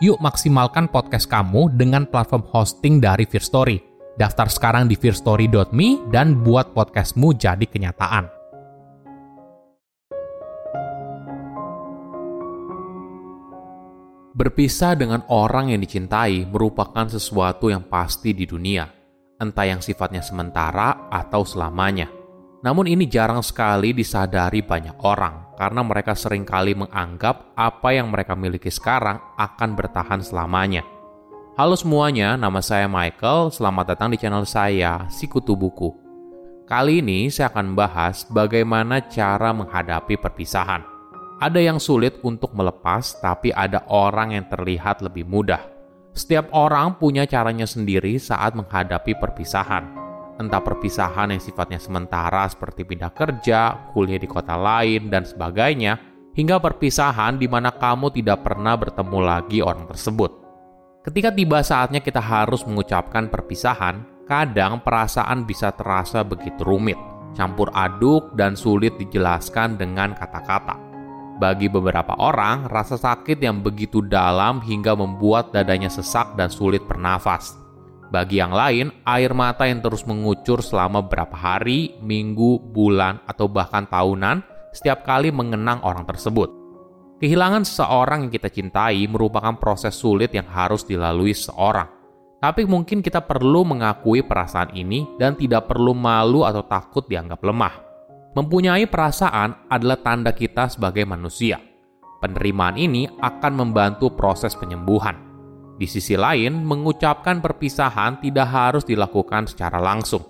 Yuk maksimalkan podcast kamu dengan platform hosting dari Fear Story. Daftar sekarang di fearstory.me dan buat podcastmu jadi kenyataan. Berpisah dengan orang yang dicintai merupakan sesuatu yang pasti di dunia, entah yang sifatnya sementara atau selamanya. Namun ini jarang sekali disadari banyak orang karena mereka sering kali menganggap apa yang mereka miliki sekarang akan bertahan selamanya. Halo semuanya, nama saya Michael. Selamat datang di channel saya, Sikutu Buku. Kali ini saya akan bahas bagaimana cara menghadapi perpisahan. Ada yang sulit untuk melepas, tapi ada orang yang terlihat lebih mudah. Setiap orang punya caranya sendiri saat menghadapi perpisahan. Entah perpisahan yang sifatnya sementara seperti pindah kerja, kuliah di kota lain, dan sebagainya, hingga perpisahan di mana kamu tidak pernah bertemu lagi orang tersebut. Ketika tiba saatnya kita harus mengucapkan perpisahan, kadang perasaan bisa terasa begitu rumit, campur aduk, dan sulit dijelaskan dengan kata-kata. Bagi beberapa orang, rasa sakit yang begitu dalam hingga membuat dadanya sesak dan sulit bernafas. Bagi yang lain, air mata yang terus mengucur selama beberapa hari, minggu, bulan, atau bahkan tahunan setiap kali mengenang orang tersebut. Kehilangan seseorang yang kita cintai merupakan proses sulit yang harus dilalui seseorang. Tapi mungkin kita perlu mengakui perasaan ini dan tidak perlu malu atau takut dianggap lemah. Mempunyai perasaan adalah tanda kita sebagai manusia. Penerimaan ini akan membantu proses penyembuhan. Di sisi lain, mengucapkan perpisahan tidak harus dilakukan secara langsung.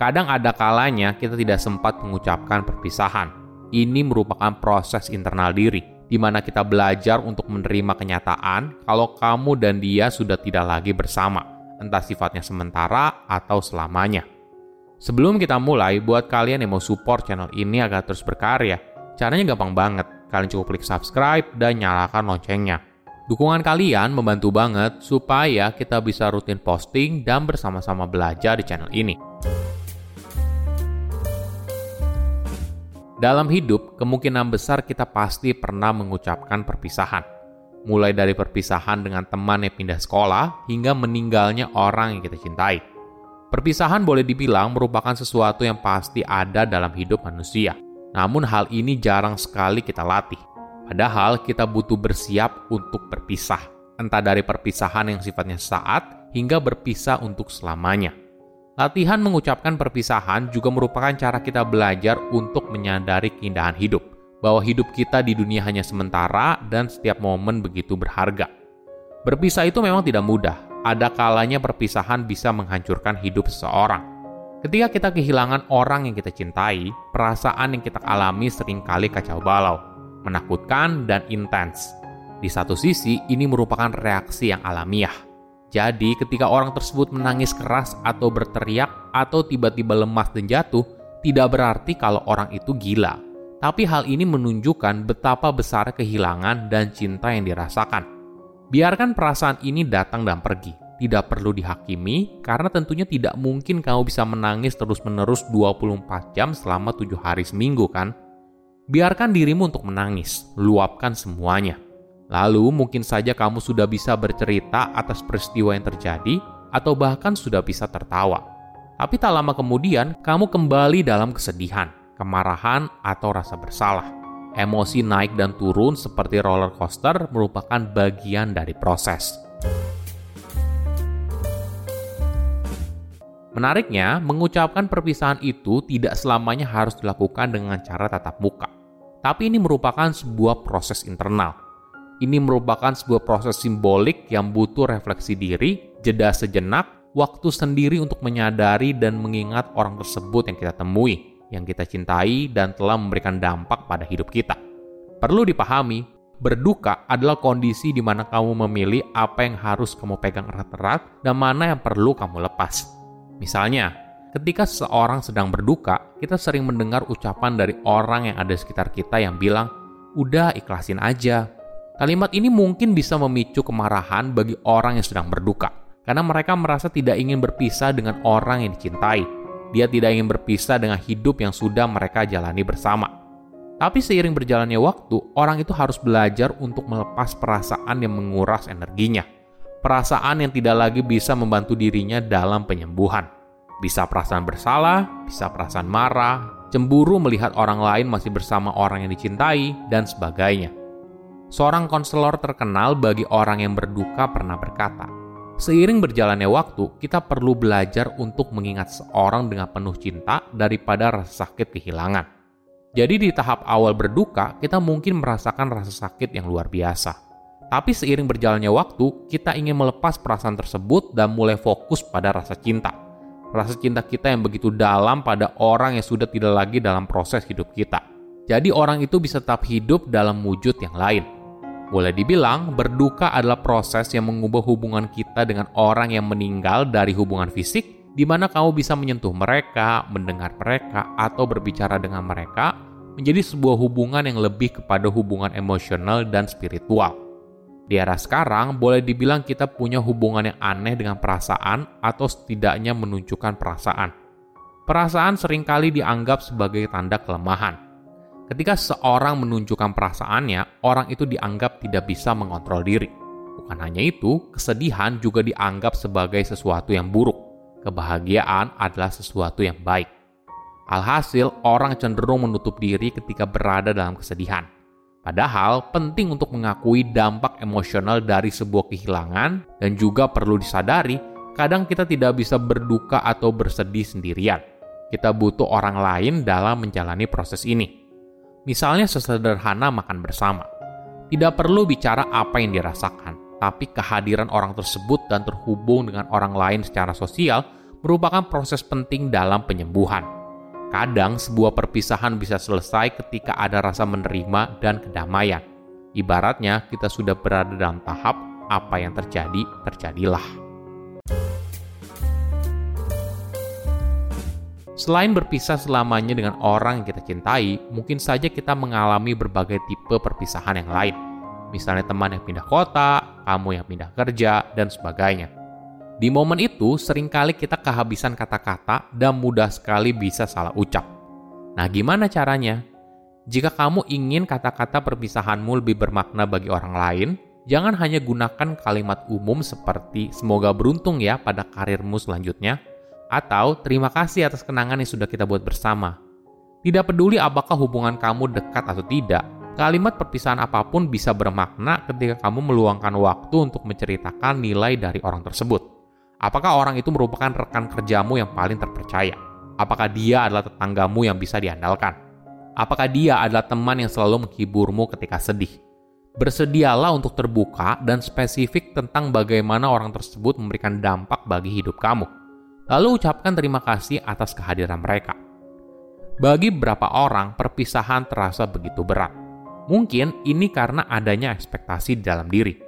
Kadang ada kalanya kita tidak sempat mengucapkan perpisahan. Ini merupakan proses internal diri, di mana kita belajar untuk menerima kenyataan kalau kamu dan dia sudah tidak lagi bersama, entah sifatnya sementara atau selamanya. Sebelum kita mulai, buat kalian yang mau support channel ini agar terus berkarya, caranya gampang banget. Kalian cukup klik subscribe dan nyalakan loncengnya. Dukungan kalian membantu banget supaya kita bisa rutin posting dan bersama-sama belajar di channel ini. Dalam hidup, kemungkinan besar kita pasti pernah mengucapkan perpisahan. Mulai dari perpisahan dengan teman yang pindah sekolah hingga meninggalnya orang yang kita cintai. Perpisahan boleh dibilang merupakan sesuatu yang pasti ada dalam hidup manusia. Namun hal ini jarang sekali kita latih. Padahal kita butuh bersiap untuk berpisah. Entah dari perpisahan yang sifatnya saat hingga berpisah untuk selamanya. Latihan mengucapkan perpisahan juga merupakan cara kita belajar untuk menyadari keindahan hidup. Bahwa hidup kita di dunia hanya sementara dan setiap momen begitu berharga. Berpisah itu memang tidak mudah, ada kalanya perpisahan bisa menghancurkan hidup seseorang. Ketika kita kehilangan orang yang kita cintai, perasaan yang kita alami sering kali kacau balau, menakutkan, dan intens. Di satu sisi, ini merupakan reaksi yang alamiah. Jadi, ketika orang tersebut menangis keras atau berteriak atau tiba-tiba lemas dan jatuh, tidak berarti kalau orang itu gila. Tapi hal ini menunjukkan betapa besar kehilangan dan cinta yang dirasakan. Biarkan perasaan ini datang dan pergi. tidak perlu dihakimi karena tentunya tidak mungkin kamu bisa menangis terus-menerus 24 jam selama 7 hari seminggu kan? Biarkan dirimu untuk menangis, luapkan semuanya. Lalu mungkin saja kamu sudah bisa bercerita atas peristiwa yang terjadi atau bahkan sudah bisa tertawa. Tapi tak lama kemudian kamu kembali dalam kesedihan, kemarahan, atau rasa bersalah. Emosi naik dan turun seperti roller coaster merupakan bagian dari proses. Menariknya, mengucapkan perpisahan itu tidak selamanya harus dilakukan dengan cara tatap muka. Tapi ini merupakan sebuah proses internal. Ini merupakan sebuah proses simbolik yang butuh refleksi diri, jeda sejenak, waktu sendiri untuk menyadari dan mengingat orang tersebut yang kita temui, yang kita cintai, dan telah memberikan dampak pada hidup kita. Perlu dipahami, berduka adalah kondisi di mana kamu memilih apa yang harus kamu pegang erat-erat dan mana yang perlu kamu lepas. Misalnya, ketika seseorang sedang berduka, kita sering mendengar ucapan dari orang yang ada di sekitar kita yang bilang, "Udah, ikhlasin aja." Kalimat ini mungkin bisa memicu kemarahan bagi orang yang sedang berduka, karena mereka merasa tidak ingin berpisah dengan orang yang dicintai. Dia tidak ingin berpisah dengan hidup yang sudah mereka jalani bersama. Tapi seiring berjalannya waktu, orang itu harus belajar untuk melepas perasaan yang menguras energinya perasaan yang tidak lagi bisa membantu dirinya dalam penyembuhan. Bisa perasaan bersalah, bisa perasaan marah, cemburu melihat orang lain masih bersama orang yang dicintai, dan sebagainya. Seorang konselor terkenal bagi orang yang berduka pernah berkata, Seiring berjalannya waktu, kita perlu belajar untuk mengingat seorang dengan penuh cinta daripada rasa sakit kehilangan. Jadi di tahap awal berduka, kita mungkin merasakan rasa sakit yang luar biasa tapi seiring berjalannya waktu, kita ingin melepas perasaan tersebut dan mulai fokus pada rasa cinta. Rasa cinta kita yang begitu dalam pada orang yang sudah tidak lagi dalam proses hidup kita. Jadi orang itu bisa tetap hidup dalam wujud yang lain. Boleh dibilang, berduka adalah proses yang mengubah hubungan kita dengan orang yang meninggal dari hubungan fisik, di mana kamu bisa menyentuh mereka, mendengar mereka, atau berbicara dengan mereka, menjadi sebuah hubungan yang lebih kepada hubungan emosional dan spiritual. Di era sekarang, boleh dibilang kita punya hubungan yang aneh dengan perasaan atau setidaknya menunjukkan perasaan. Perasaan sering kali dianggap sebagai tanda kelemahan. Ketika seorang menunjukkan perasaannya, orang itu dianggap tidak bisa mengontrol diri. Bukan hanya itu, kesedihan juga dianggap sebagai sesuatu yang buruk. Kebahagiaan adalah sesuatu yang baik. Alhasil, orang cenderung menutup diri ketika berada dalam kesedihan Padahal penting untuk mengakui dampak emosional dari sebuah kehilangan dan juga perlu disadari kadang kita tidak bisa berduka atau bersedih sendirian. Kita butuh orang lain dalam menjalani proses ini. Misalnya sesederhana makan bersama. Tidak perlu bicara apa yang dirasakan, tapi kehadiran orang tersebut dan terhubung dengan orang lain secara sosial merupakan proses penting dalam penyembuhan. Kadang sebuah perpisahan bisa selesai ketika ada rasa menerima dan kedamaian. Ibaratnya kita sudah berada dalam tahap apa yang terjadi, terjadilah. Selain berpisah selamanya dengan orang yang kita cintai, mungkin saja kita mengalami berbagai tipe perpisahan yang lain. Misalnya teman yang pindah kota, kamu yang pindah kerja, dan sebagainya. Di momen itu, sering kali kita kehabisan kata-kata dan mudah sekali bisa salah ucap. Nah, gimana caranya? Jika kamu ingin kata-kata perpisahanmu lebih bermakna bagi orang lain, jangan hanya gunakan kalimat umum seperti "semoga beruntung ya pada karirmu selanjutnya" atau "terima kasih atas kenangan yang sudah kita buat bersama". Tidak peduli apakah hubungan kamu dekat atau tidak, kalimat perpisahan apa pun bisa bermakna ketika kamu meluangkan waktu untuk menceritakan nilai dari orang tersebut. Apakah orang itu merupakan rekan kerjamu yang paling terpercaya? Apakah dia adalah tetanggamu yang bisa diandalkan? Apakah dia adalah teman yang selalu menghiburmu ketika sedih? Bersedialah untuk terbuka dan spesifik tentang bagaimana orang tersebut memberikan dampak bagi hidup kamu. Lalu ucapkan terima kasih atas kehadiran mereka. Bagi beberapa orang, perpisahan terasa begitu berat. Mungkin ini karena adanya ekspektasi di dalam diri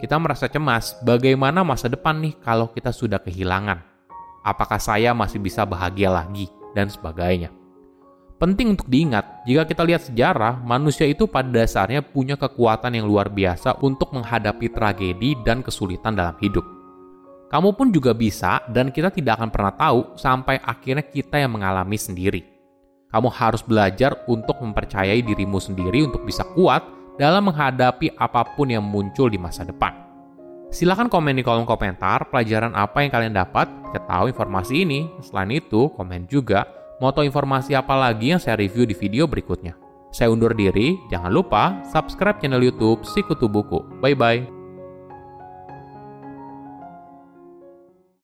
kita merasa cemas, bagaimana masa depan nih kalau kita sudah kehilangan? Apakah saya masih bisa bahagia lagi? Dan sebagainya. Penting untuk diingat, jika kita lihat sejarah, manusia itu pada dasarnya punya kekuatan yang luar biasa untuk menghadapi tragedi dan kesulitan dalam hidup. Kamu pun juga bisa dan kita tidak akan pernah tahu sampai akhirnya kita yang mengalami sendiri. Kamu harus belajar untuk mempercayai dirimu sendiri untuk bisa kuat dalam menghadapi apa pun yang muncul di masa depan. Silahkan komen di kolom komentar pelajaran apa yang kalian dapat ketahui informasi ini. Selain itu, komen juga mau tahu informasi apa lagi yang saya review di video berikutnya. Saya undur diri, jangan lupa subscribe channel YouTube Sikutu Buku. Bye bye.